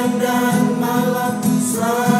siang dan malam selalu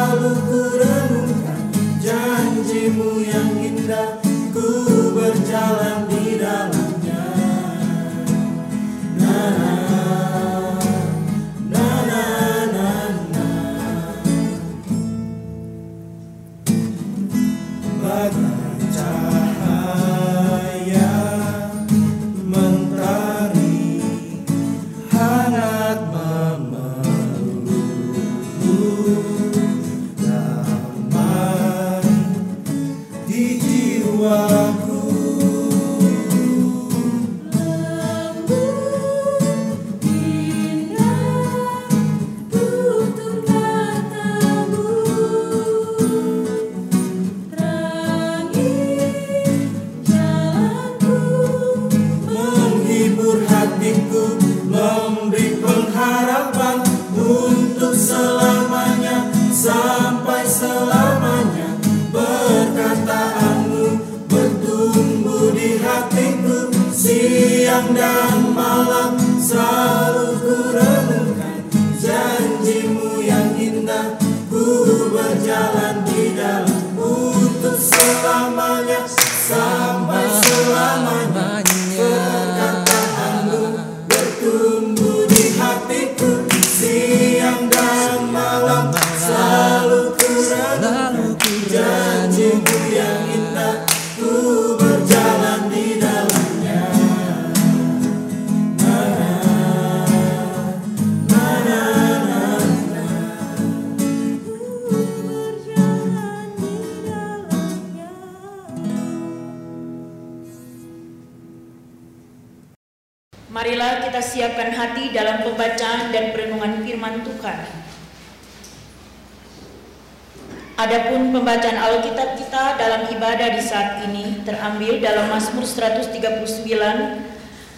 139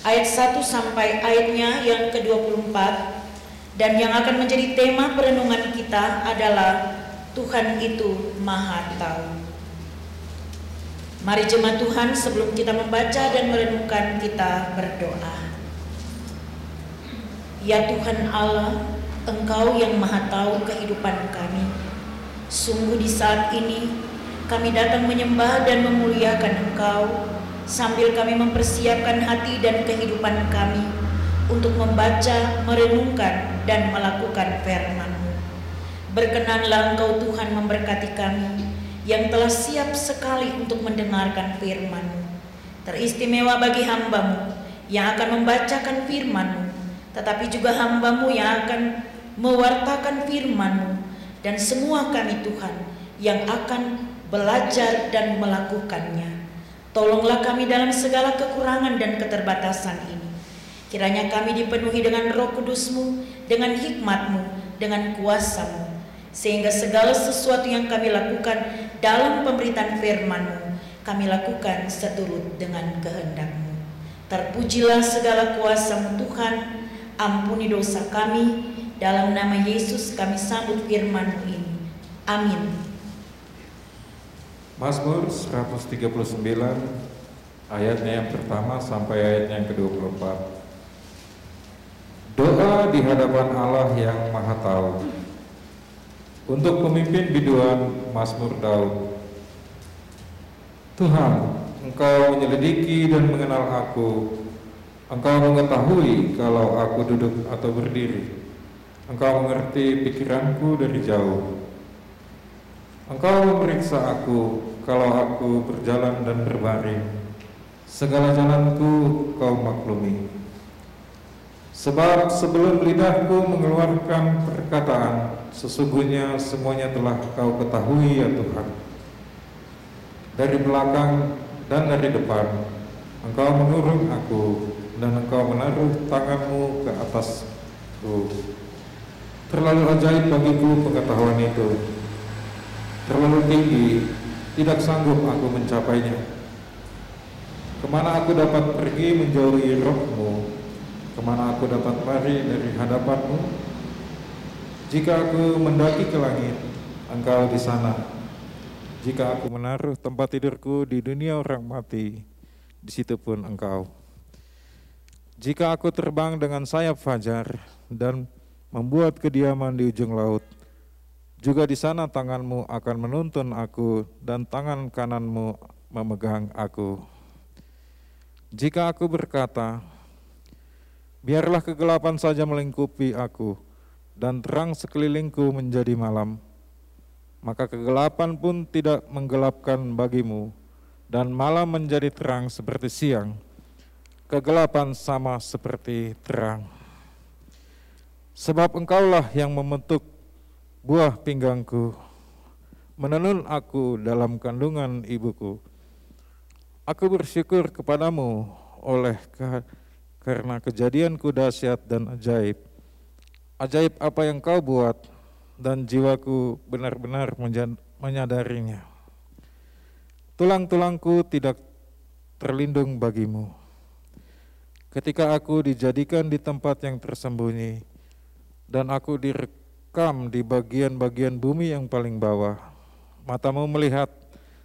ayat 1 sampai ayatnya yang ke-24 dan yang akan menjadi tema perenungan kita adalah Tuhan itu Maha Tahu. Mari jemaat Tuhan sebelum kita membaca dan merenungkan kita berdoa. Ya Tuhan Allah, Engkau yang maha tahu kehidupan kami. Sungguh di saat ini kami datang menyembah dan memuliakan Engkau sambil kami mempersiapkan hati dan kehidupan kami untuk membaca, merenungkan, dan melakukan firman-Mu. Berkenanlah Engkau Tuhan memberkati kami yang telah siap sekali untuk mendengarkan firman-Mu. Teristimewa bagi hambamu yang akan membacakan firman-Mu, tetapi juga hambamu yang akan mewartakan firman-Mu dan semua kami Tuhan yang akan belajar dan melakukannya. Tolonglah kami dalam segala kekurangan dan keterbatasan ini. Kiranya kami dipenuhi dengan roh kudusmu, dengan hikmatmu, dengan kuasamu. Sehingga segala sesuatu yang kami lakukan dalam pemberitaan firman-Mu, kami lakukan seturut dengan kehendak-Mu. Terpujilah segala kuasamu Tuhan, ampuni dosa kami, dalam nama Yesus kami sambut firman-Mu ini. Amin. Mazmur 139 ayatnya yang pertama sampai ayatnya yang ke-24. Doa di hadapan Allah yang Maha Tahu. Untuk pemimpin biduan Mazmur Daud. Tuhan, Engkau menyelidiki dan mengenal aku. Engkau mengetahui kalau aku duduk atau berdiri. Engkau mengerti pikiranku dari jauh. Engkau memeriksa aku kalau aku berjalan dan berbaring. Segala jalanku kau maklumi. Sebab sebelum lidahku mengeluarkan perkataan, sesungguhnya semuanya telah kau ketahui ya Tuhan. Dari belakang dan dari depan, engkau mengurung aku dan engkau menaruh tanganmu ke atasku. Terlalu ajaib bagiku pengetahuan itu. Terlalu tinggi, tidak sanggup aku mencapainya. Ke mana aku dapat pergi menjauhi rohmu? Ke mana aku dapat lari dari hadapanmu? Jika aku mendaki ke langit, engkau di sana. Jika aku menaruh tempat tidurku di dunia orang mati, di situ pun engkau. Jika aku terbang dengan sayap fajar dan membuat kediaman di ujung laut, juga di sana tanganmu akan menuntun aku dan tangan kananmu memegang aku. Jika aku berkata, biarlah kegelapan saja melingkupi aku dan terang sekelilingku menjadi malam, maka kegelapan pun tidak menggelapkan bagimu dan malam menjadi terang seperti siang. Kegelapan sama seperti terang. Sebab engkaulah yang membentuk buah pinggangku, menenun aku dalam kandungan ibuku. Aku bersyukur kepadamu oleh ke, karena kejadianku dahsyat dan ajaib. Ajaib apa yang kau buat dan jiwaku benar-benar menyadarinya. Tulang-tulangku tidak terlindung bagimu. Ketika aku dijadikan di tempat yang tersembunyi dan aku direkam di bagian-bagian bumi yang paling bawah, matamu melihat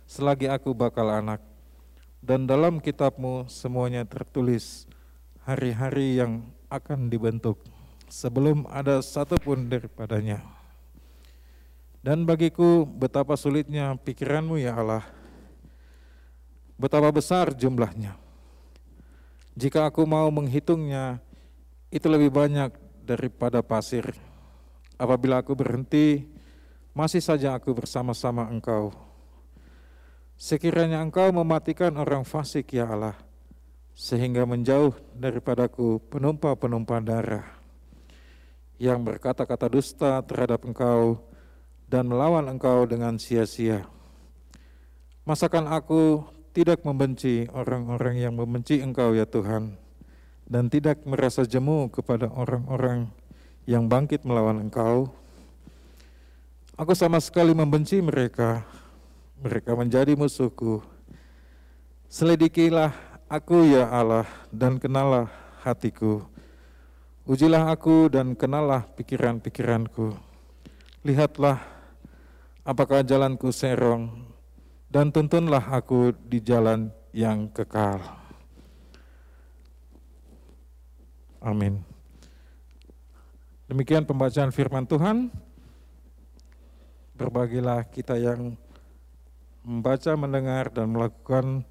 selagi aku bakal anak dan dalam kitabmu semuanya tertulis hari-hari yang akan dibentuk sebelum ada satupun daripadanya. Dan bagiku betapa sulitnya pikiranmu ya Allah, betapa besar jumlahnya. Jika aku mau menghitungnya, itu lebih banyak daripada pasir. Apabila aku berhenti, masih saja aku bersama-sama engkau. Sekiranya engkau mematikan orang fasik ya Allah, sehingga menjauh daripadaku penumpah-penumpah darah yang berkata-kata dusta terhadap engkau dan melawan engkau dengan sia-sia. Masakan aku tidak membenci orang-orang yang membenci engkau ya Tuhan, dan tidak merasa jemu kepada orang-orang yang bangkit melawan engkau. Aku sama sekali membenci mereka, mereka menjadi musuhku. Selidikilah aku ya Allah dan kenalah hatiku. Ujilah aku dan kenalah pikiran-pikiranku. Lihatlah apakah jalanku serong dan tuntunlah aku di jalan yang kekal. Amin. Demikian pembacaan firman Tuhan. Berbagilah kita yang membaca, mendengar, dan melakukan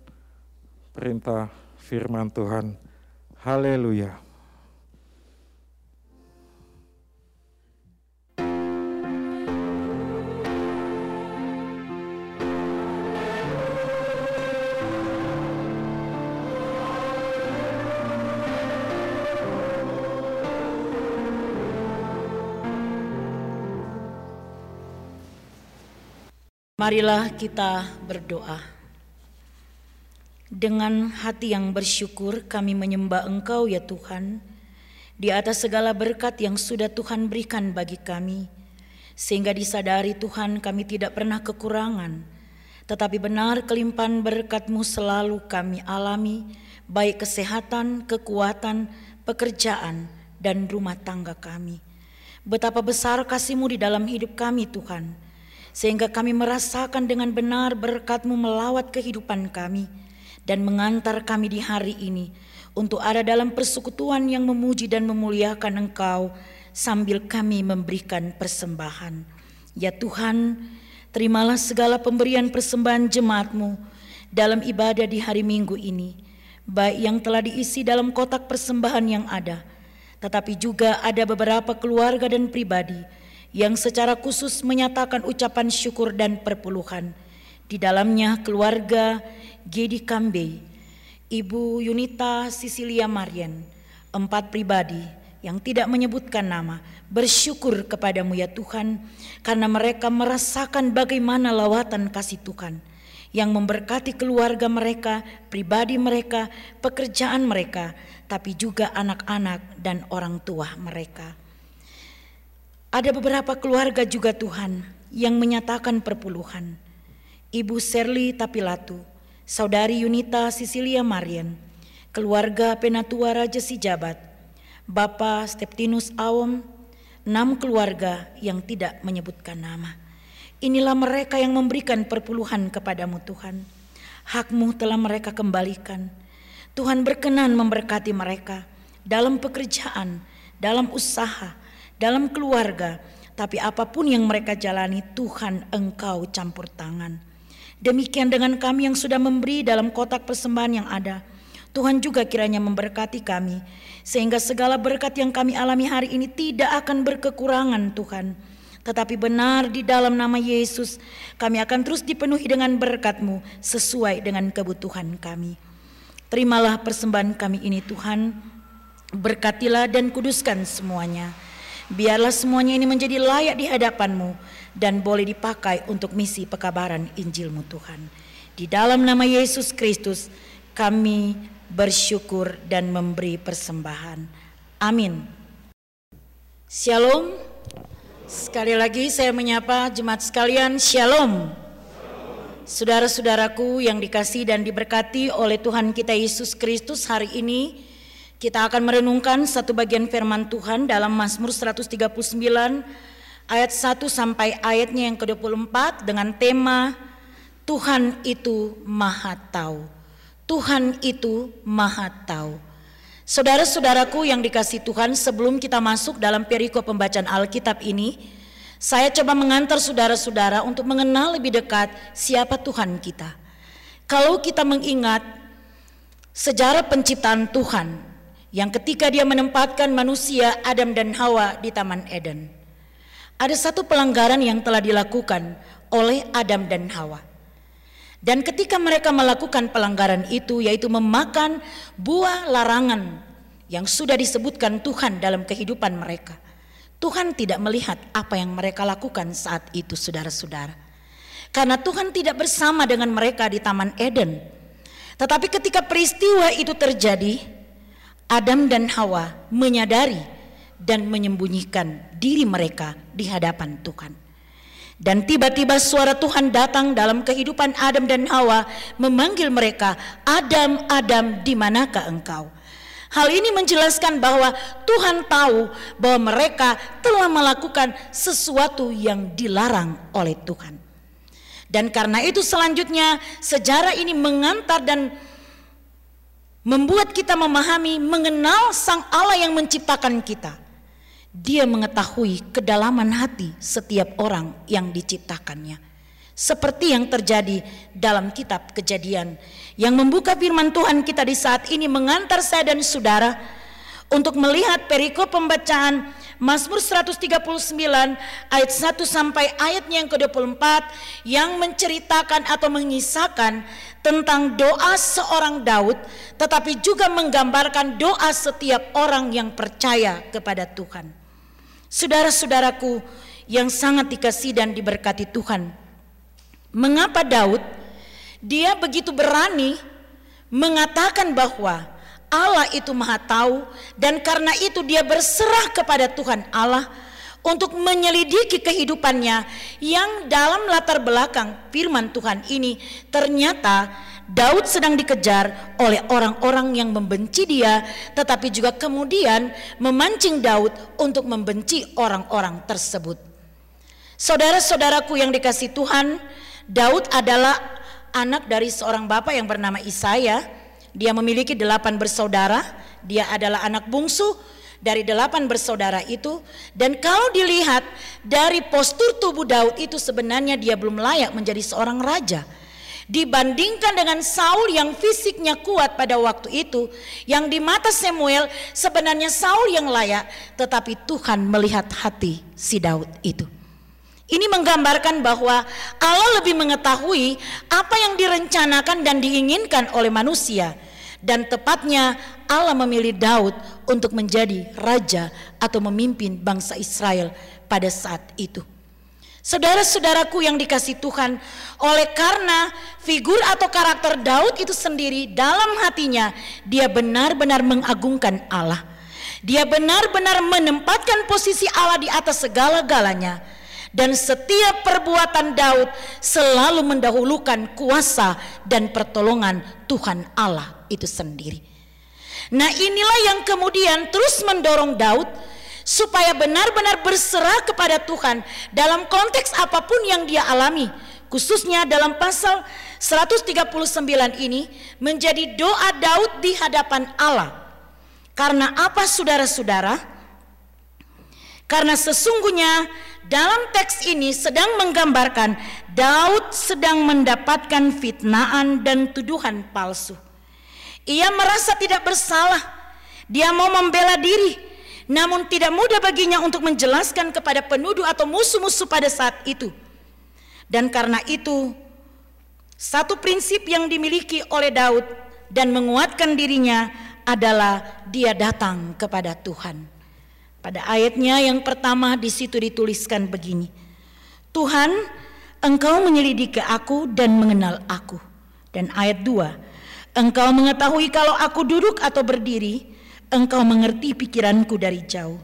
perintah firman Tuhan. Haleluya. Marilah kita berdoa. Dengan hati yang bersyukur kami menyembah Engkau ya Tuhan, di atas segala berkat yang sudah Tuhan berikan bagi kami, sehingga disadari Tuhan kami tidak pernah kekurangan, tetapi benar kelimpahan berkat-Mu selalu kami alami, baik kesehatan, kekuatan, pekerjaan, dan rumah tangga kami. Betapa besar kasih-Mu di dalam hidup kami Tuhan, sehingga kami merasakan dengan benar berkat-Mu melawat kehidupan kami dan mengantar kami di hari ini untuk ada dalam persekutuan yang memuji dan memuliakan Engkau sambil kami memberikan persembahan. Ya Tuhan, terimalah segala pemberian persembahan jemaat-Mu dalam ibadah di hari Minggu ini, baik yang telah diisi dalam kotak persembahan yang ada, tetapi juga ada beberapa keluarga dan pribadi yang secara khusus menyatakan ucapan syukur dan perpuluhan. Di dalamnya keluarga Gedi Kambe, Ibu Yunita Sisilia Marian, empat pribadi yang tidak menyebutkan nama, bersyukur kepadamu ya Tuhan, karena mereka merasakan bagaimana lawatan kasih Tuhan yang memberkati keluarga mereka, pribadi mereka, pekerjaan mereka, tapi juga anak-anak dan orang tua mereka. Ada beberapa keluarga juga Tuhan yang menyatakan perpuluhan. Ibu Serli Tapilatu, Saudari Yunita Sisilia Marian, keluarga Penatua Raja Sijabat, Bapak Steptinus Awom, enam keluarga yang tidak menyebutkan nama. Inilah mereka yang memberikan perpuluhan kepadamu Tuhan. Hakmu telah mereka kembalikan. Tuhan berkenan memberkati mereka dalam pekerjaan, dalam usaha, dalam keluarga, tapi apa pun yang mereka jalani, Tuhan Engkau campur tangan. Demikian dengan kami yang sudah memberi dalam kotak persembahan yang ada. Tuhan juga kiranya memberkati kami, sehingga segala berkat yang kami alami hari ini tidak akan berkekurangan Tuhan. Tetapi benar di dalam nama Yesus, kami akan terus dipenuhi dengan berkat-Mu sesuai dengan kebutuhan kami. Terimalah persembahan kami ini Tuhan, berkatilah dan kuduskan semuanya. Biarlah semuanya ini menjadi layak di hadapan-Mu dan boleh dipakai untuk misi pekabaran Injil-Mu Tuhan. Di dalam nama Yesus Kristus kami bersyukur dan memberi persembahan. Amin. Shalom. Sekali lagi saya menyapa jemaat sekalian, Shalom. Saudara-saudaraku yang dikasih dan diberkati oleh Tuhan kita Yesus Kristus hari ini, kita akan merenungkan satu bagian firman Tuhan dalam Mazmur 139 ayat 1 sampai ayatnya yang ke-24 dengan tema Tuhan itu Maha Tahu. Tuhan itu Maha Tahu. Saudara-saudaraku yang dikasih Tuhan, sebelum kita masuk dalam perikop pembacaan Alkitab ini, saya coba mengantar saudara-saudara untuk mengenal lebih dekat siapa Tuhan kita. Kalau kita mengingat sejarah penciptaan Tuhan, yang ketika dia menempatkan manusia Adam dan Hawa di Taman Eden. Ada satu pelanggaran yang telah dilakukan oleh Adam dan Hawa. Dan ketika mereka melakukan pelanggaran itu yaitu memakan buah larangan yang sudah disebutkan Tuhan dalam kehidupan mereka. Tuhan tidak melihat apa yang mereka lakukan saat itu saudara-saudara. Karena Tuhan tidak bersama dengan mereka di Taman Eden. Tetapi ketika peristiwa itu terjadi, Adam dan Hawa menyadari dan menyembunyikan diri mereka di hadapan Tuhan. Dan tiba-tiba suara Tuhan datang dalam kehidupan Adam dan Hawa memanggil mereka, "Adam, Adam, di manakah engkau?" Hal ini menjelaskan bahwa Tuhan tahu bahwa mereka telah melakukan sesuatu yang dilarang oleh Tuhan. Dan karena itu selanjutnya sejarah ini mengantar dan membuat kita memahami mengenal Sang Allah yang menciptakan kita. Dia mengetahui kedalaman hati setiap orang yang diciptakannya. Seperti yang terjadi dalam kitab kejadian yang membuka firman Tuhan kita di saat ini mengantar saya dan saudara untuk melihat perikop pembacaan Mazmur 139 ayat 1 sampai ayatnya yang ke-24 yang menceritakan atau mengisahkan tentang doa seorang Daud tetapi juga menggambarkan doa setiap orang yang percaya kepada Tuhan. Saudara-saudaraku yang sangat dikasih dan diberkati Tuhan. Mengapa Daud dia begitu berani mengatakan bahwa Allah itu Maha Tahu dan karena itu dia berserah kepada Tuhan Allah untuk menyelidiki kehidupannya yang dalam latar belakang firman Tuhan ini ternyata Daud sedang dikejar oleh orang-orang yang membenci dia, tetapi juga kemudian memancing Daud untuk membenci orang-orang tersebut. Saudara-saudaraku yang dikasih Tuhan, Daud adalah anak dari seorang bapak yang bernama Isaya. Dia memiliki delapan bersaudara, dia adalah anak bungsu dari delapan bersaudara itu. Dan kalau dilihat dari postur tubuh Daud itu sebenarnya dia belum layak menjadi seorang raja Dibandingkan dengan Saul yang fisiknya kuat pada waktu itu, yang di mata Samuel sebenarnya Saul yang layak, tetapi Tuhan melihat hati si Daud itu. Ini menggambarkan bahwa Allah lebih mengetahui apa yang direncanakan dan diinginkan oleh manusia. Dan tepatnya Allah memilih Daud untuk menjadi raja atau memimpin bangsa Israel pada saat itu. Saudara-saudaraku yang dikasih Tuhan, oleh karena figur atau karakter Daud itu sendiri dalam hatinya dia benar-benar mengagungkan Allah. Dia benar-benar menempatkan posisi Allah di atas segala-galanya. Dan setiap perbuatan Daud selalu mendahulukan kuasa dan pertolongan Tuhan Allah itu sendiri. Nah inilah yang kemudian terus mendorong Daud supaya benar-benar berserah kepada Tuhan dalam konteks apa pun yang dia alami. Khususnya dalam pasal 139 ini menjadi doa Daud di hadapan Allah. Karena apa saudara-saudara? Karena sesungguhnya dalam teks ini sedang menggambarkan Daud sedang mendapatkan fitnaan dan tuduhan palsu. Ia merasa tidak bersalah. Dia mau membela diri, namun tidak mudah baginya untuk menjelaskan kepada penuduh atau musuh-musuh pada saat itu. Dan karena itu, satu prinsip yang dimiliki oleh Daud dan menguatkan dirinya adalah dia datang kepada Tuhan. Pada ayatnya yang pertama di situ dituliskan begini. Tuhan, Engkau menyelidiki aku dan mengenal aku. Dan ayat 2, Engkau mengetahui kalau aku duduk atau berdiri, Engkau mengerti pikiranku dari jauh.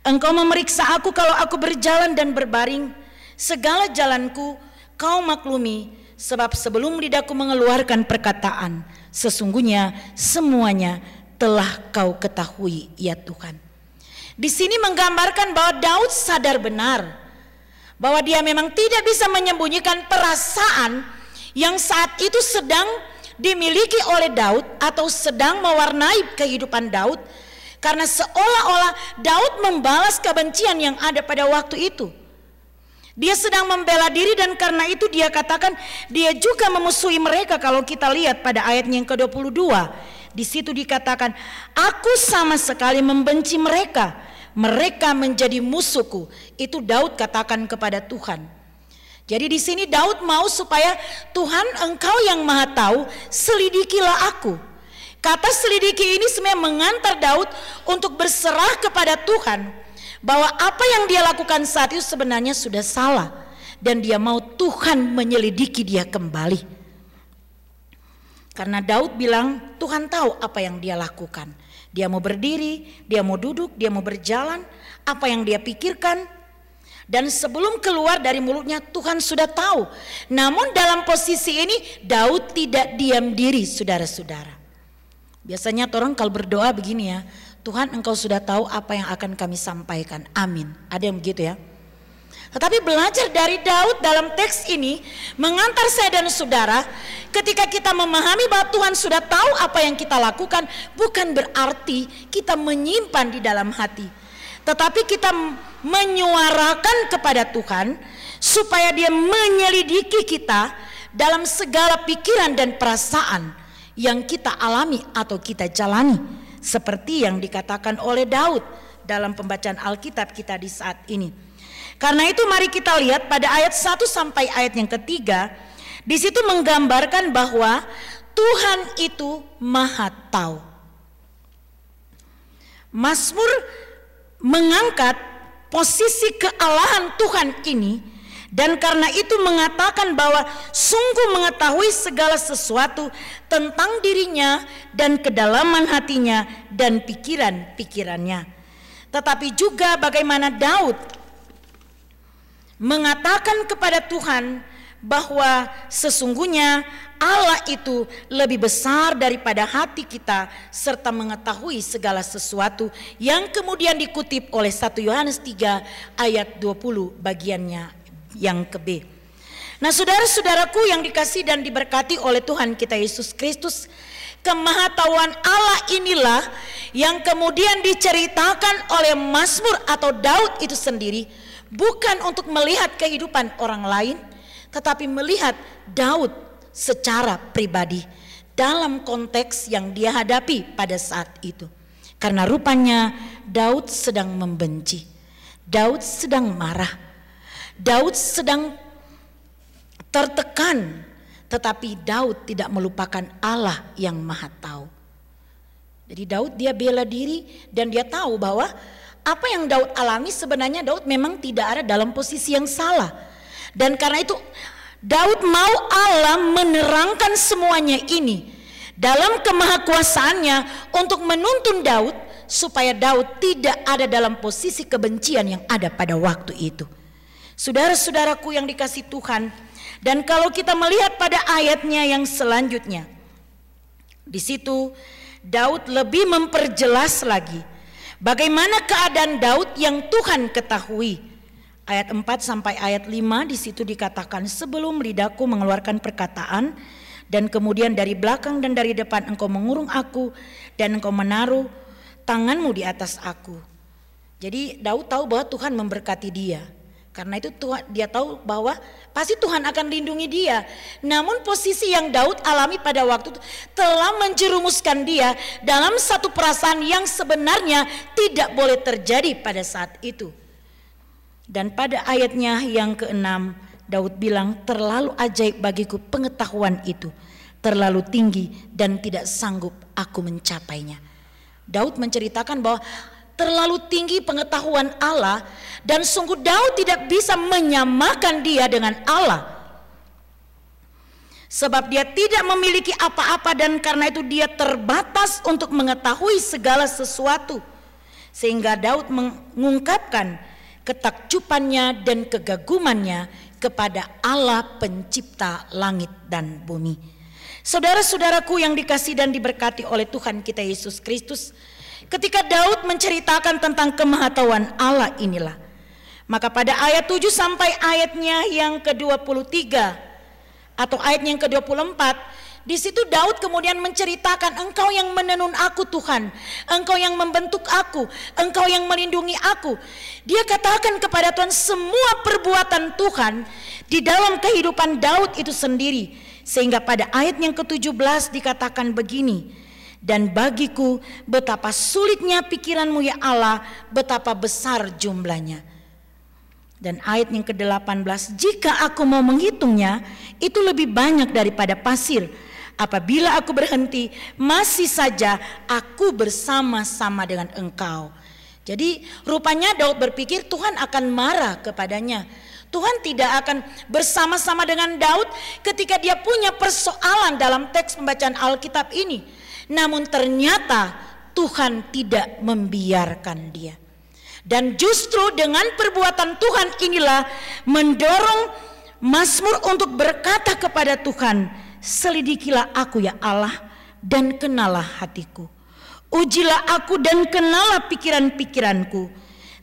Engkau memeriksa aku kalau aku berjalan dan berbaring. Segala jalanku kau maklumi. Sebab sebelum lidahku mengeluarkan perkataan. Sesungguhnya semuanya telah kau ketahui ya Tuhan. Di sini menggambarkan bahwa Daud sadar benar. Bahwa dia memang tidak bisa menyembunyikan perasaan yang saat itu sedang dimiliki oleh Daud atau sedang mewarnai kehidupan Daud karena seolah-olah Daud membalas kebencian yang ada pada waktu itu. Dia sedang membela diri dan karena itu dia katakan dia juga memusuhi mereka kalau kita lihat pada ayat yang ke-22. Di situ dikatakan, aku sama sekali membenci mereka. Mereka menjadi musuhku. Itu Daud katakan kepada Tuhan. Jadi di sini Daud mau supaya Tuhan engkau yang maha tahu selidikilah aku. Kata selidiki ini sebenarnya mengantar Daud untuk berserah kepada Tuhan bahwa apa yang dia lakukan saat itu sebenarnya sudah salah dan dia mau Tuhan menyelidiki dia kembali. Karena Daud bilang Tuhan tahu apa yang dia lakukan. Dia mau berdiri, dia mau duduk, dia mau berjalan, apa yang dia pikirkan, dan sebelum keluar dari mulutnya Tuhan sudah tahu. Namun dalam posisi ini Daud tidak diam diri saudara-saudara. Biasanya orang kalau berdoa begini ya. Tuhan engkau sudah tahu apa yang akan kami sampaikan. Amin. Ada yang begitu ya. Tetapi belajar dari Daud dalam teks ini mengantar saya dan saudara ketika kita memahami bahwa Tuhan sudah tahu apa yang kita lakukan bukan berarti kita menyimpan di dalam hati. Tetapi kita menyuarakan kepada Tuhan supaya dia menyelidiki kita dalam segala pikiran dan perasaan yang kita alami atau kita jalani seperti yang dikatakan oleh Daud dalam pembacaan Alkitab kita di saat ini. Karena itu mari kita lihat pada ayat 1 sampai ayat yang ketiga di situ menggambarkan bahwa Tuhan itu Maha Tahu. Mazmur mengangkat posisi kealahan Tuhan ini dan karena itu mengatakan bahwa sungguh mengetahui segala sesuatu tentang dirinya dan kedalaman hatinya dan pikiran-pikirannya. Tetapi juga bagaimana Daud mengatakan kepada Tuhan bahwa sesungguhnya Allah itu lebih besar daripada hati kita serta mengetahui segala sesuatu yang kemudian dikutip oleh 1 Yohanes 3 ayat 20 bagiannya yang ke B. Nah saudara-saudaraku yang dikasih dan diberkati oleh Tuhan kita Yesus Kristus Kemahatauan Allah inilah yang kemudian diceritakan oleh Mazmur atau Daud itu sendiri bukan untuk melihat kehidupan orang lain tetapi melihat Daud secara pribadi dalam konteks yang dia hadapi pada saat itu. Karena rupanya Daud sedang membenci. Daud sedang marah. Daud sedang tertekan, tetapi Daud tidak melupakan Allah yang Maha Tahu. Jadi Daud dia bela diri dan dia tahu bahwa apa yang Daud alami sebenarnya Daud memang tidak ada dalam posisi yang salah. Dan karena itu Daud mau Allah menerangkan semuanya ini dalam kemahakuasaannya untuk menuntun Daud supaya Daud tidak ada dalam posisi kebencian yang ada pada waktu itu. Saudara-saudaraku yang dikasih Tuhan, dan kalau kita melihat pada ayatnya yang selanjutnya, di situ Daud lebih memperjelas lagi bagaimana keadaan Daud yang Tuhan ketahui. Ayat 4 sampai ayat 5 di situ dikatakan sebelum lidahku mengeluarkan perkataan dan kemudian dari belakang dan dari depan engkau mengurung aku dan engkau menaruh tanganmu di atas aku. Jadi Daud tahu bahwa Tuhan memberkati dia. Karena itu Tuhan dia tahu bahwa pasti Tuhan akan lindungi dia. Namun posisi yang Daud alami pada waktu itu telah menjerumuskan dia dalam satu perasaan yang sebenarnya tidak boleh terjadi pada saat itu. Dan pada ayatnya yang keenam Daud bilang terlalu ajaib bagiku pengetahuan itu. Terlalu tinggi dan tidak sanggup aku mencapainya. Daud menceritakan bahwa terlalu tinggi pengetahuan Allah dan sungguh Daud tidak bisa menyamakan dia dengan Allah. Sebab dia tidak memiliki apa-apa dan karena itu dia terbatas untuk mengetahui segala sesuatu. Sehingga Daud mengungkapkan ketakjubannya dan kegagumannya kepada Allah pencipta langit dan bumi. Saudara-saudaraku yang dikasih dan diberkati oleh Tuhan kita Yesus Kristus, Ketika Daud menceritakan tentang kemahatauan Allah inilah. Maka pada ayat 7 sampai ayatnya yang ke-23 atau ayat yang ke-24 di situ Daud kemudian menceritakan engkau yang menenun aku Tuhan, engkau yang membentuk aku, engkau yang melindungi aku. Dia katakan kepada Tuhan semua perbuatan Tuhan di dalam kehidupan Daud itu sendiri. Sehingga pada ayat yang ke-17 dikatakan begini, dan bagiku betapa sulitnya pikiranmu ya Allah, betapa besar jumlahnya. Dan ayat yang ke-18, jika aku mau menghitungnya, itu lebih banyak daripada pasir. Apabila aku berhenti, masih saja aku bersama-sama dengan engkau. Jadi rupanya Daud berpikir Tuhan akan marah kepadanya. Tuhan tidak akan bersama-sama dengan Daud ketika dia punya persoalan dalam teks pembacaan Alkitab ini. Namun ternyata Tuhan tidak membiarkan dia. Dan justru dengan perbuatan Tuhan inilah mendorong Mazmur untuk berkata kepada Tuhan, selidikilah aku ya Allah dan kenalah hatiku. Ujilah aku dan kenalah pikiran-pikiranku.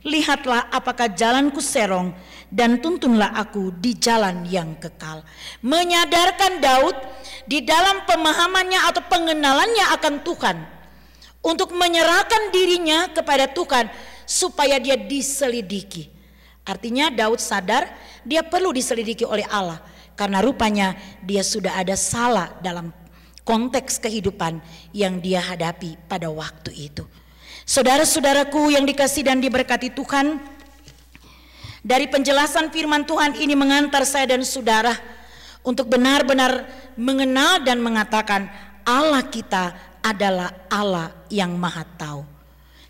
Lihatlah apakah jalanku serong dan tuntunlah aku di jalan yang kekal. Menyadarkan Daud di dalam pemahamannya atau pengenalannya akan Tuhan untuk menyerahkan dirinya kepada Tuhan supaya dia diselidiki. Artinya Daud sadar dia perlu diselidiki oleh Allah karena rupanya dia sudah ada salah dalam konteks kehidupan yang dia hadapi pada waktu itu. Saudara-saudaraku yang dikasih dan diberkati Tuhan, dari penjelasan firman Tuhan ini mengantar saya dan saudara untuk benar-benar mengenal dan mengatakan Allah kita adalah Allah yang maha tahu.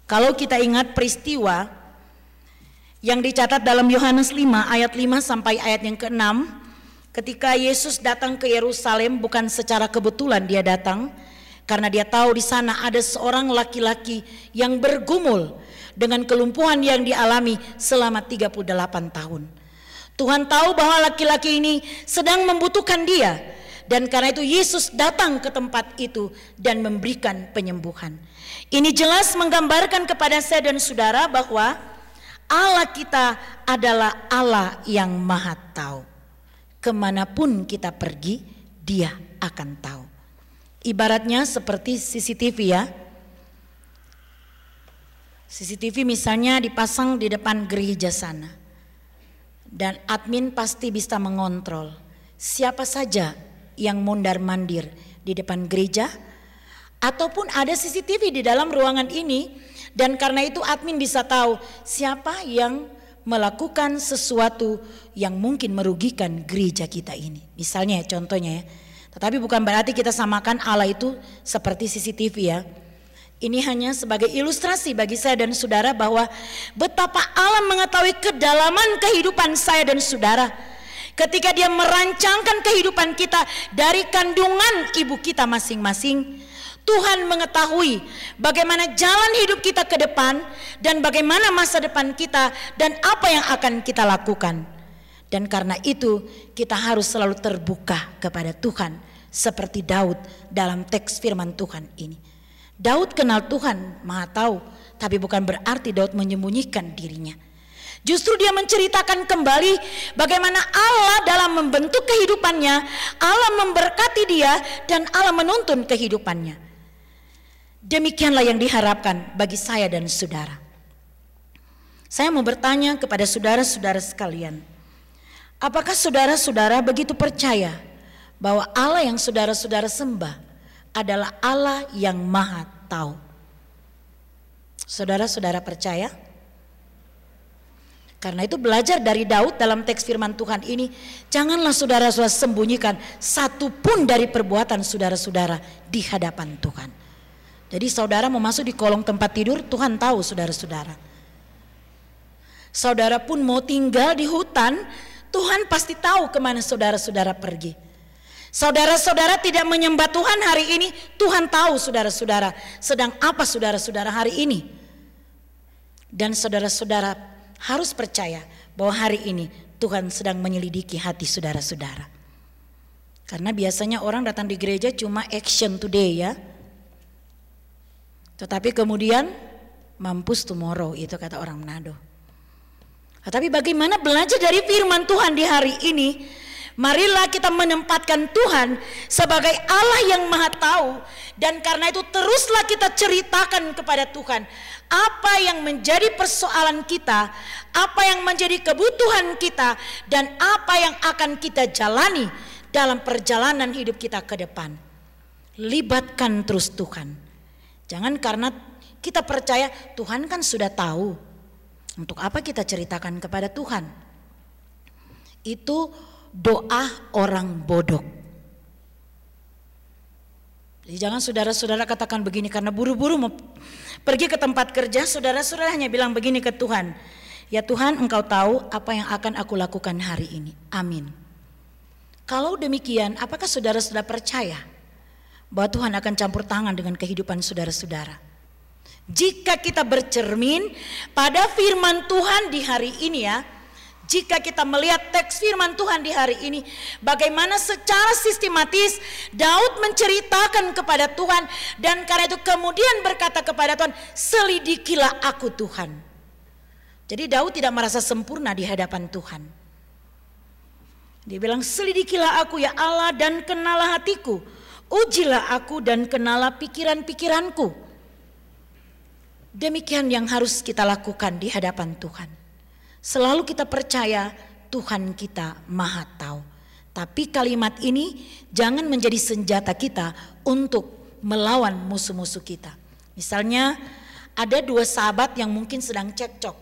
Kalau kita ingat peristiwa yang dicatat dalam Yohanes 5 ayat 5 sampai ayat yang ke-6 ketika Yesus datang ke Yerusalem bukan secara kebetulan dia datang karena dia tahu di sana ada seorang laki-laki yang bergumul dengan kelumpuhan yang dialami selama 38 tahun. Tuhan tahu bahwa laki-laki ini sedang membutuhkan dia dan karena itu Yesus datang ke tempat itu dan memberikan penyembuhan. Ini jelas menggambarkan kepada saya dan saudara bahwa Allah kita adalah Allah yang maha tahu. Ke mana pun kita pergi, dia akan tahu. Ibaratnya seperti CCTV ya, CCTV misalnya dipasang di depan gereja sana. Dan admin pasti bisa mengontrol siapa saja yang mondar-mandir di depan gereja ataupun ada CCTV di dalam ruangan ini dan karena itu admin bisa tahu siapa yang melakukan sesuatu yang mungkin merugikan gereja kita ini. Misalnya contohnya ya. Tetapi bukan berarti kita samakan Allah itu seperti CCTV ya. Ini hanya sebagai ilustrasi bagi saya dan saudara bahwa betapa Allah mengetahui kedalaman kehidupan saya dan saudara. Ketika dia merancangkan kehidupan kita dari kandungan ibu kita masing-masing. Tuhan mengetahui bagaimana jalan hidup kita ke depan dan bagaimana masa depan kita dan apa yang akan kita lakukan. Dan karena itu kita harus selalu terbuka kepada Tuhan seperti Daud dalam teks firman Tuhan ini. Daud kenal Tuhan, maha tahu, tapi bukan berarti Daud menyembunyikan dirinya. Justru dia menceritakan kembali bagaimana Allah dalam membentuk kehidupannya, Allah memberkati dia dan Allah menuntun kehidupannya. Demikianlah yang diharapkan bagi saya dan saudara. Saya mau bertanya kepada saudara-saudara sekalian, apakah saudara-saudara begitu percaya bahwa Allah yang saudara-saudara sembah adalah Allah yang Maha Tahu? Saudara-saudara percaya? Karena itu belajar dari Daud dalam teks firman Tuhan ini, janganlah saudara-saudara sembunyikan satu pun dari perbuatan saudara-saudara di hadapan Tuhan. Jadi saudara mau masuk di kolong tempat tidur, Tuhan tahu saudara-saudara. Saudara pun mau tinggal di hutan, Tuhan pasti tahu ke mana saudara-saudara pergi. Saudara-saudara tidak menyembah Tuhan hari ini, Tuhan tahu saudara-saudara sedang apa saudara-saudara hari ini. Dan saudara-saudara harus percaya bahwa hari ini Tuhan sedang menyelidiki hati saudara-saudara. Karena biasanya orang datang di gereja cuma action today ya tetapi kemudian mampus tomorrow itu kata orang Manado. Tetapi bagaimana belajar dari firman Tuhan di hari ini? Marilah kita menempatkan Tuhan sebagai Allah yang maha tahu dan karena itu teruslah kita ceritakan kepada Tuhan apa yang menjadi persoalan kita, apa yang menjadi kebutuhan kita dan apa yang akan kita jalani dalam perjalanan hidup kita ke depan. Libatkan terus Tuhan. Jangan karena kita percaya Tuhan kan sudah tahu. Untuk apa kita ceritakan kepada Tuhan? Itu doa orang bodoh. Jadi jangan saudara-saudara katakan begini karena buru-buru mau pergi ke tempat kerja, saudara-saudara hanya bilang begini ke Tuhan. Ya Tuhan engkau tahu apa yang akan aku lakukan hari ini. Amin. Kalau demikian, apakah saudara-saudara percaya bahwa Tuhan akan campur tangan dengan kehidupan saudara-saudara. Jika kita bercermin pada firman Tuhan di hari ini ya, jika kita melihat teks firman Tuhan di hari ini, bagaimana secara sistematis Daud menceritakan kepada Tuhan dan karena itu kemudian berkata kepada Tuhan, selidikilah aku Tuhan. Jadi Daud tidak merasa sempurna di hadapan Tuhan. Dia bilang, selidikilah aku ya Allah dan kenalah hatiku Ujilah aku dan kenalah pikiran-pikiranku. Demikian yang harus kita lakukan di hadapan Tuhan. Selalu kita percaya Tuhan kita maha tahu. Tapi kalimat ini jangan menjadi senjata kita untuk melawan musuh-musuh kita. Misalnya ada dua sahabat yang mungkin sedang cekcok.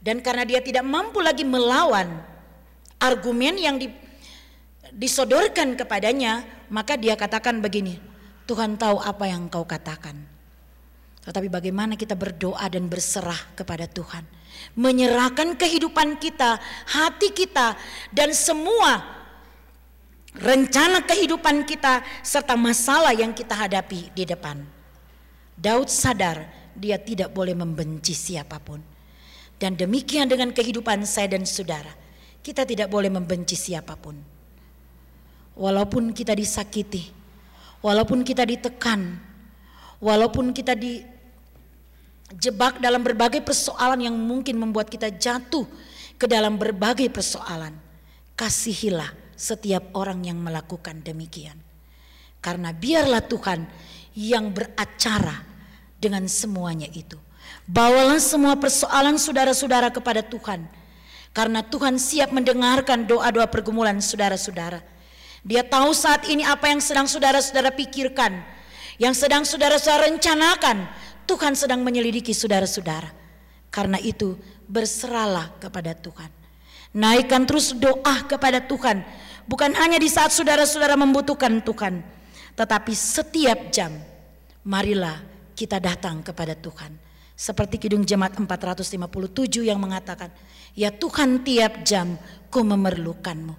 Dan karena dia tidak mampu lagi melawan argumen yang di, disodorkan kepadanya, maka dia katakan begini, Tuhan tahu apa yang kau katakan. Tetapi bagaimana kita berdoa dan berserah kepada Tuhan. Menyerahkan kehidupan kita, hati kita, dan semua rencana kehidupan kita serta masalah yang kita hadapi di depan. Daud sadar dia tidak boleh membenci siapa pun. Dan demikian dengan kehidupan saya dan saudara. Kita tidak boleh membenci siapa pun walaupun kita disakiti, walaupun kita ditekan, walaupun kita dijebak dalam berbagai persoalan yang mungkin membuat kita jatuh ke dalam berbagai persoalan, kasihilah setiap orang yang melakukan demikian. Karena biarlah Tuhan yang beracara dengan semuanya itu. Bawalah semua persoalan saudara-saudara kepada Tuhan. Karena Tuhan siap mendengarkan doa-doa pergumulan saudara-saudara Dia tahu saat ini apa yang sedang saudara-saudara pikirkan, yang sedang saudara-saudara rencanakan. Tuhan sedang menyelidiki saudara-saudara. Karena itu, berserahlah kepada Tuhan. Naikkan terus doa kepada Tuhan, bukan hanya di saat saudara-saudara membutuhkan Tuhan, tetapi setiap jam. Marilah kita datang kepada Tuhan. Seperti Kidung Jemaat 457 yang mengatakan, Ya Tuhan tiap jam ku memerlukanmu.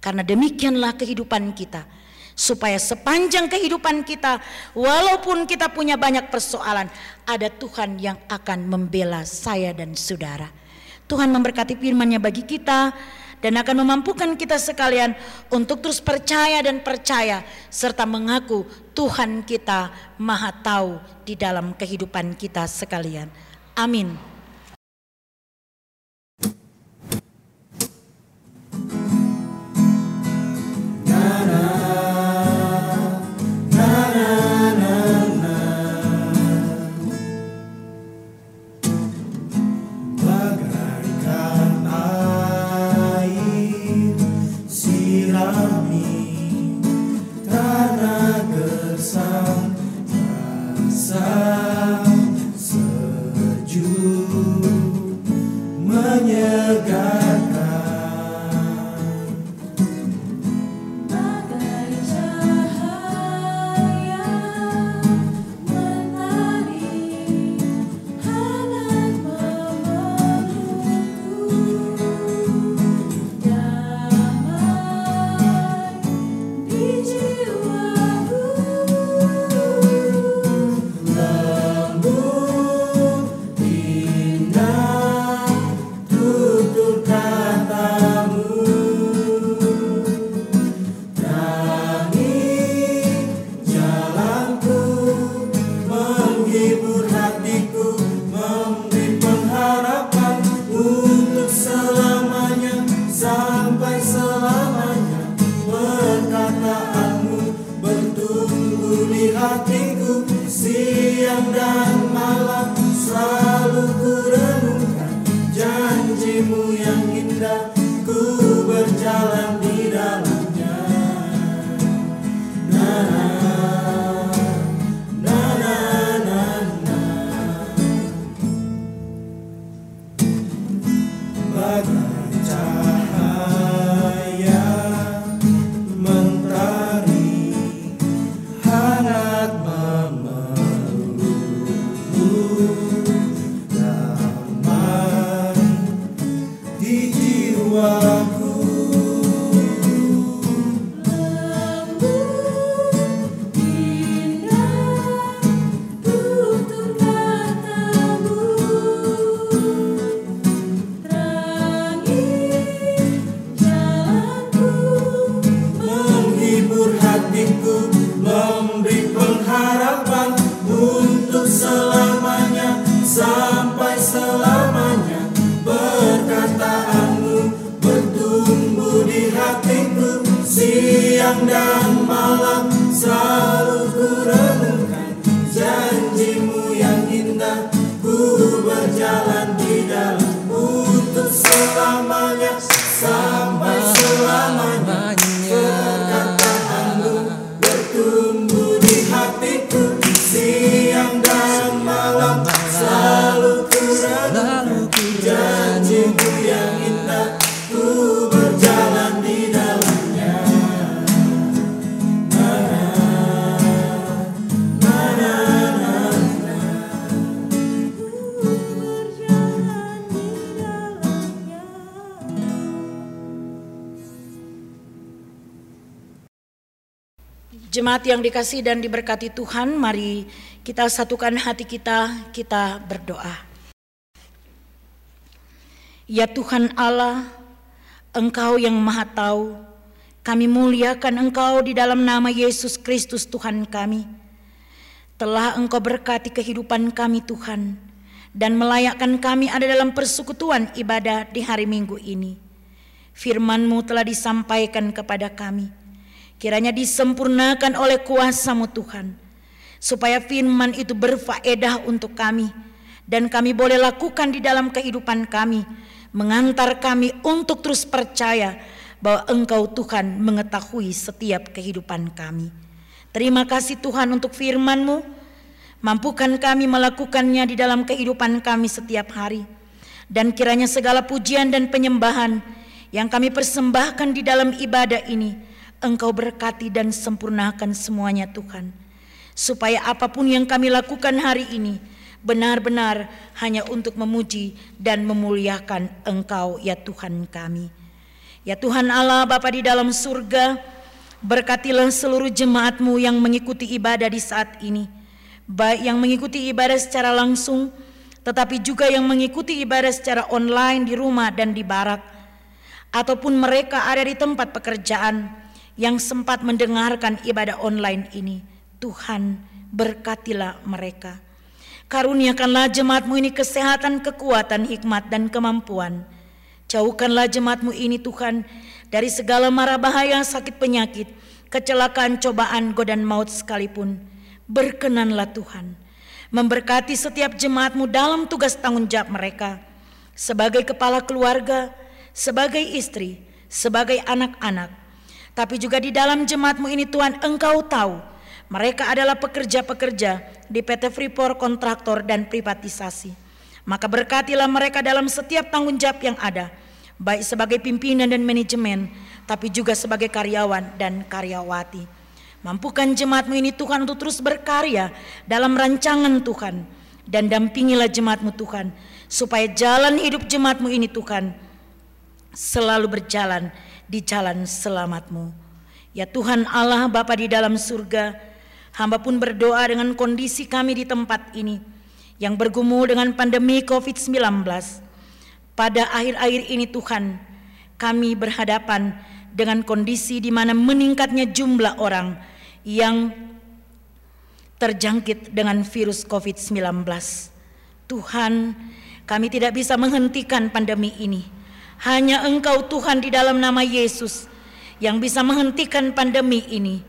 Karena demikianlah kehidupan kita. Supaya sepanjang kehidupan kita, walaupun kita punya banyak persoalan, ada Tuhan yang akan membela saya dan saudara. Tuhan memberkati firman-Nya bagi kita dan akan memampukan kita sekalian untuk terus percaya dan percaya serta mengaku Tuhan kita Maha Tahu di dalam kehidupan kita sekalian. Amin. Jemaat yang dikasih dan diberkati Tuhan, mari kita satukan hati kita, kita berdoa. Ya Tuhan Allah, Engkau yang Maha Tahu, kami muliakan Engkau di dalam nama Yesus Kristus Tuhan kami. Telah Engkau berkati kehidupan kami Tuhan, dan melayakkan kami ada dalam persekutuan ibadah di hari Minggu ini. Firman-Mu telah disampaikan kepada kami. Kiranya disempurnakan oleh kuasamu Tuhan. Supaya firman itu berfaedah untuk kami. Dan kami boleh lakukan di dalam kehidupan kami. Mengantar kami untuk terus percaya bahwa Engkau Tuhan mengetahui setiap kehidupan kami. Terima kasih Tuhan untuk firman-Mu. Mampukan kami melakukannya di dalam kehidupan kami setiap hari. Dan kiranya segala pujian dan penyembahan yang kami persembahkan di dalam ibadah ini, Engkau berkati dan sempurnakan semuanya Tuhan. Supaya apa pun yang kami lakukan hari ini, benar-benar hanya untuk memuji dan memuliakan Engkau ya Tuhan kami. Ya Tuhan Allah Bapa di dalam surga, berkatilah seluruh jemaatmu yang mengikuti ibadah di saat ini. Baik yang mengikuti ibadah secara langsung, tetapi juga yang mengikuti ibadah secara online di rumah dan di barak. Ataupun mereka ada di tempat pekerjaan yang sempat mendengarkan ibadah online ini. Tuhan berkatilah mereka. Karuniakanlah jemaatmu ini kesehatan, kekuatan, hikmat, dan kemampuan. Jauhkanlah jemaatmu ini Tuhan dari segala mara bahaya, sakit penyakit, kecelakaan, cobaan, godaan maut sekalipun. Berkenanlah Tuhan memberkati setiap jemaatmu dalam tugas tanggung jawab mereka sebagai kepala keluarga, sebagai istri, sebagai anak-anak. Tapi juga di dalam jemaatmu ini Tuhan engkau tahu mereka adalah pekerja-pekerja di PT Freeport kontraktor dan privatisasi. Maka berkatilah mereka dalam setiap tanggung jawab yang ada, baik sebagai pimpinan dan manajemen, tapi juga sebagai karyawan dan karyawati. Mampukan jemaatmu ini Tuhan untuk terus berkarya dalam rancangan Tuhan. Dan dampingilah jemaatmu Tuhan, supaya jalan hidup jemaatmu ini Tuhan selalu berjalan di jalan selamatmu. Ya Tuhan Allah Bapa di dalam surga, hamba pun berdoa dengan kondisi kami di tempat ini yang bergumul dengan pandemi COVID-19. Pada akhir-akhir ini Tuhan, kami berhadapan dengan kondisi di mana meningkatnya jumlah orang yang terjangkit dengan virus COVID-19. Tuhan, kami tidak bisa menghentikan pandemi ini. Hanya Engkau Tuhan di dalam nama Yesus yang bisa menghentikan pandemi ini.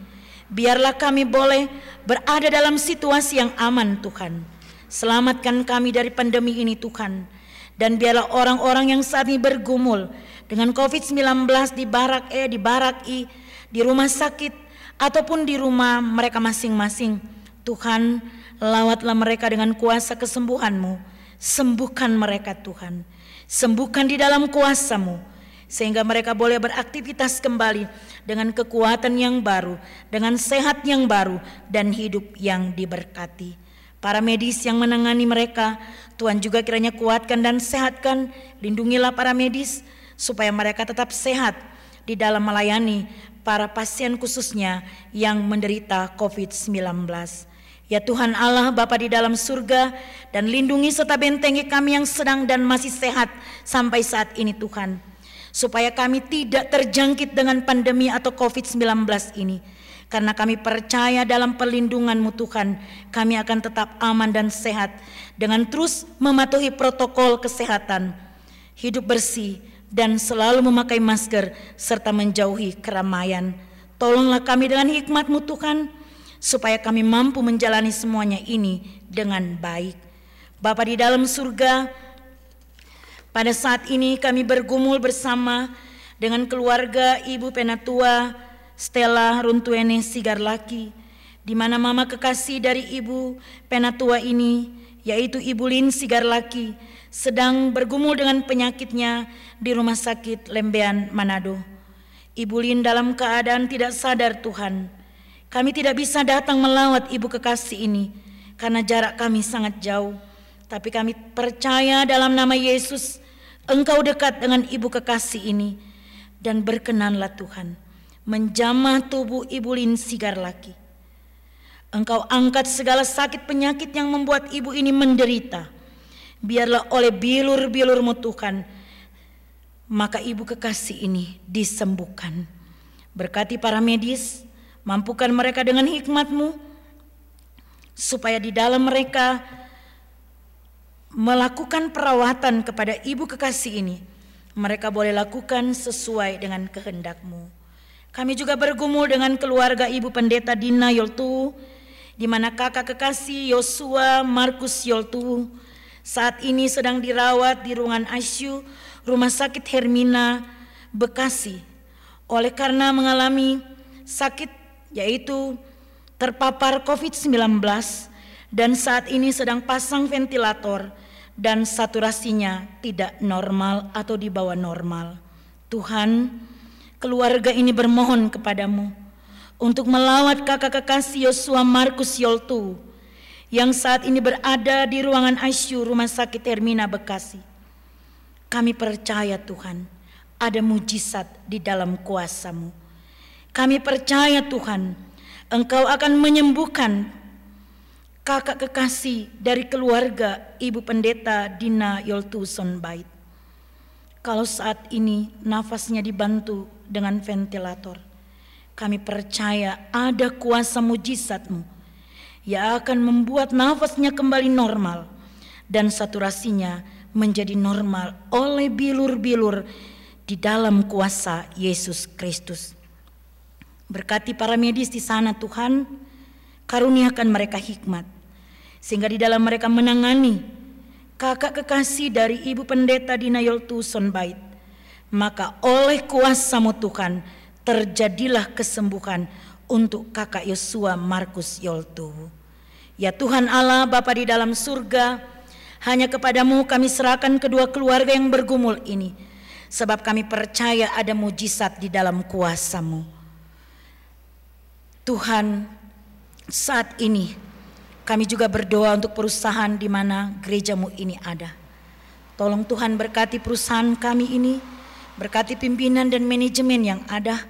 Biarlah kami boleh berada dalam situasi yang aman Tuhan. Selamatkan kami dari pandemi ini Tuhan. Dan biarlah orang-orang yang saat ini bergumul dengan COVID-19 di barak E, di barak I, di rumah sakit, ataupun di rumah mereka masing-masing. Tuhan, lawatlah mereka dengan kuasa kesembuhan-Mu. Sembuhkan mereka Tuhan. Sembuhkan di dalam kuasa-Mu. Sehingga mereka boleh beraktivitas kembali dengan kekuatan yang baru, dengan sehat yang baru, dan hidup yang diberkati. Para medis yang menangani mereka, Tuhan juga kiranya kuatkan dan sehatkan, lindungilah para medis supaya mereka tetap sehat di dalam melayani para pasien khususnya yang menderita COVID-19. Ya Tuhan Allah Bapa di dalam surga dan lindungi serta bentengi kami yang sedang dan masih sehat sampai saat ini Tuhan. Supaya kami tidak terjangkit dengan pandemi atau COVID-19 ini. Karena kami percaya dalam perlindungan-Mu Tuhan, kami akan tetap aman dan sehat dengan terus mematuhi protokol kesehatan, hidup bersih, dan selalu memakai masker serta menjauhi keramaian. Tolonglah kami dengan hikmat-Mu Tuhan, supaya kami mampu menjalani semuanya ini dengan baik. Bapa di dalam surga, pada saat ini kami bergumul bersama dengan keluarga Ibu Penatua Stella Runtuene Sigarlaki, di mana mama kekasih dari Ibu Penatua ini, yaitu Ibu Lin Sigarlaki, sedang bergumul dengan penyakitnya di rumah sakit Lembean, Manado. Ibu Lin dalam keadaan tidak sadar Tuhan. Kami tidak bisa datang melawat ibu kekasih ini karena jarak kami sangat jauh. Tapi kami percaya dalam nama Yesus, Engkau dekat dengan ibu kekasih ini. Dan berkenanlah Tuhan, menjamah tubuh ibu Lin Sigar lagi. Engkau angkat segala sakit penyakit yang membuat ibu ini menderita. Biarlah oleh bilur-bilurmu Tuhan, maka ibu kekasih ini disembuhkan. Berkati para medis, mampukan mereka dengan hikmatmu, supaya di dalam mereka melakukan perawatan kepada ibu kekasih ini, mereka boleh lakukan sesuai dengan kehendakmu. Kami juga bergumul dengan keluarga ibu pendeta Dina Yoltu, di mana kakak kekasih Yosua Markus Yoltu saat ini sedang dirawat di ruangan ICU Rumah Sakit Hermina, Bekasi oleh karena mengalami sakit yaitu terpapar COVID-19 dan saat ini sedang pasang ventilator dan saturasinya tidak normal atau di bawah normal. Tuhan, keluarga ini bermohon kepadamu untuk melawat kakak kekasih Yosua Markus Yoltu yang saat ini berada di ruangan ICU Rumah Sakit Hermina Bekasi. Kami percaya Tuhan, ada mujizat di dalam kuasamu. Kami percaya Tuhan, Engkau akan menyembuhkan kakak kekasih dari keluarga Ibu Pendeta Dina Yoltu Sonbait. Kalau saat ini nafasnya dibantu dengan ventilator, kami percaya ada kuasa mujizatmu yang akan membuat nafasnya kembali normal dan saturasinya menjadi normal oleh bilur-bilur di dalam kuasa Yesus Kristus. Berkati para medis di sana Tuhan, karuniakan mereka hikmat sehingga di dalam mereka menangani kakak kekasih dari Ibu Pendeta Dina Yoltu Sonbait. Maka oleh kuasamu Tuhan terjadilah kesembuhan untuk kakak Yosua Markus Yoltu. Ya Tuhan Allah Bapa di dalam surga, hanya kepadamu kami serahkan kedua keluarga yang bergumul ini. Sebab kami percaya ada mujizat di dalam kuasamu. Tuhan, saat ini kami juga berdoa untuk perusahaan di mana gerejamu ini ada. Tolong Tuhan berkati perusahaan kami ini, berkati pimpinan dan manajemen yang ada,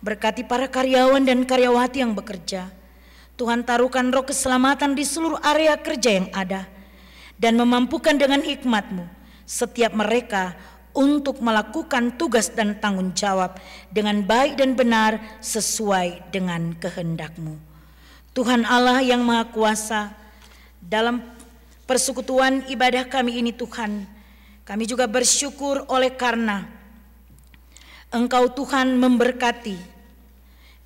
berkati para karyawan dan karyawati yang bekerja. Tuhan taruhkan roh keselamatan di seluruh area kerja yang ada dan memampukan dengan hikmatmu setiap mereka untuk melakukan tugas dan tanggung jawab dengan baik dan benar sesuai dengan kehendakmu. Tuhan Allah yang Maha Kuasa, dalam persekutuan ibadah kami ini Tuhan, kami juga bersyukur oleh karena Engkau Tuhan memberkati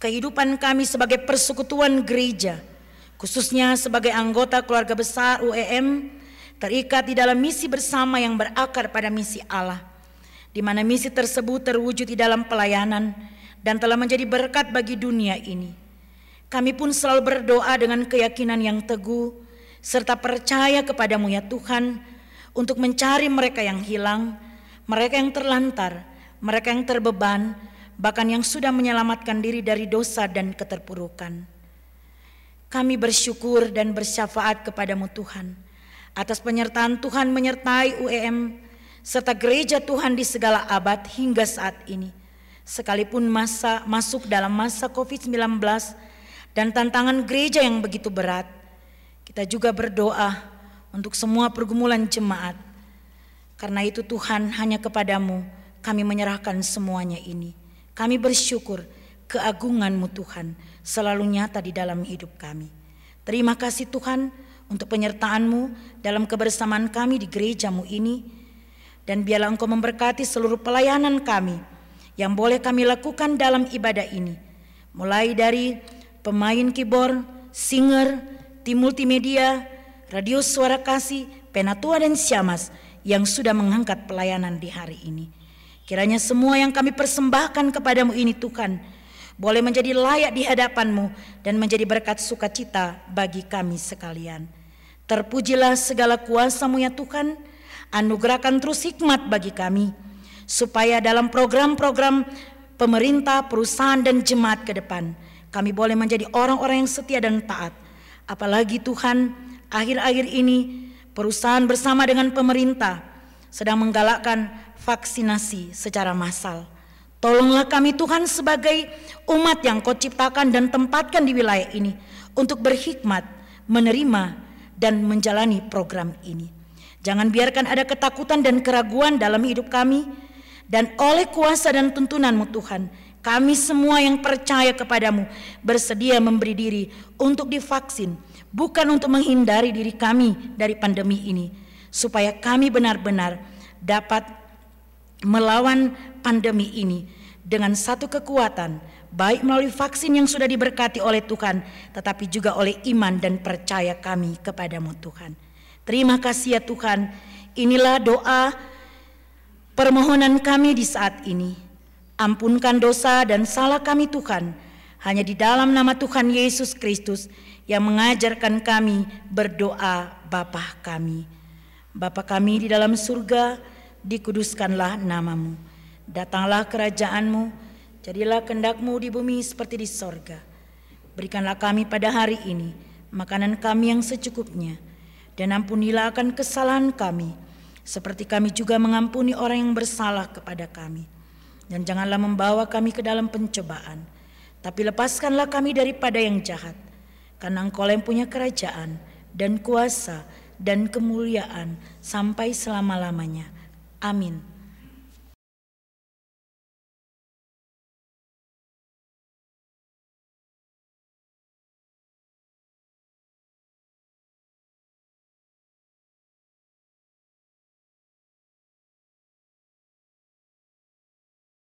kehidupan kami sebagai persekutuan gereja, khususnya sebagai anggota keluarga besar UEM, terikat di dalam misi bersama yang berakar pada misi Allah, di mana misi tersebut terwujud di dalam pelayanan dan telah menjadi berkat bagi dunia ini. Kami pun selalu berdoa dengan keyakinan yang teguh, serta percaya kepadamu ya Tuhan, untuk mencari mereka yang hilang, mereka yang terlantar, mereka yang terbeban, bahkan yang sudah menyelamatkan diri dari dosa dan keterpurukan. Kami bersyukur dan bersyafaat kepadamu Tuhan, atas penyertaan Tuhan menyertai UEM, serta gereja Tuhan di segala abad hingga saat ini. Sekalipun masa masuk dalam masa COVID-19 dan tantangan gereja yang begitu berat, kita juga berdoa untuk semua pergumulan jemaat. Karena itu Tuhan hanya kepadamu kami menyerahkan semuanya ini. Kami bersyukur keagunganmu Tuhan selalu nyata di dalam hidup kami. Terima kasih Tuhan untuk penyertaanmu dalam kebersamaan kami di gerejamu ini. Dan biarlah engkau memberkati seluruh pelayanan kami yang boleh kami lakukan dalam ibadah ini. Mulai dari pemain keyboard, singer, tim multimedia, radio suara kasih, penatua dan siamas yang sudah mengangkat pelayanan di hari ini. Kiranya semua yang kami persembahkan kepadamu ini Tuhan, boleh menjadi layak di hadapanmu dan menjadi berkat sukacita bagi kami sekalian. Terpujilah segala kuasamu ya Tuhan, anugerahkan terus hikmat bagi kami, supaya dalam program-program pemerintah, perusahaan dan jemaat ke depan, kami boleh menjadi orang-orang yang setia dan taat. Apalagi Tuhan, akhir-akhir ini perusahaan bersama dengan pemerintah sedang menggalakkan vaksinasi secara massal. Tolonglah kami Tuhan sebagai umat yang kau ciptakan dan tempatkan di wilayah ini untuk berhikmat, menerima dan menjalani program ini. Jangan biarkan ada ketakutan dan keraguan dalam hidup kami dan oleh kuasa dan tuntunanmu Tuhan, kami semua yang percaya kepadamu bersedia memberi diri untuk divaksin, bukan untuk menghindari diri kami dari pandemi ini, supaya kami benar-benar dapat melawan pandemi ini dengan satu kekuatan, baik melalui vaksin yang sudah diberkati oleh Tuhan, tetapi juga oleh iman dan percaya kami kepadamu Tuhan. Terima kasih ya Tuhan, inilah doa permohonan kami di saat ini. Ampunkan dosa dan salah kami Tuhan, hanya di dalam nama Tuhan Yesus Kristus yang mengajarkan kami berdoa Bapa kami. Bapa kami di dalam surga, dikuduskanlah namamu. Datanglah kerajaanmu, jadilah kendakmu di bumi seperti di sorga. Berikanlah kami pada hari ini makanan kami yang secukupnya, dan ampunilah akan kesalahan kami, seperti kami juga mengampuni orang yang bersalah kepada kami. Dan janganlah membawa kami ke dalam pencobaan, tapi lepaskanlah kami daripada yang jahat. Karena engkau yang punya kerajaan dan kuasa dan kemuliaan sampai selama-lamanya. Amin.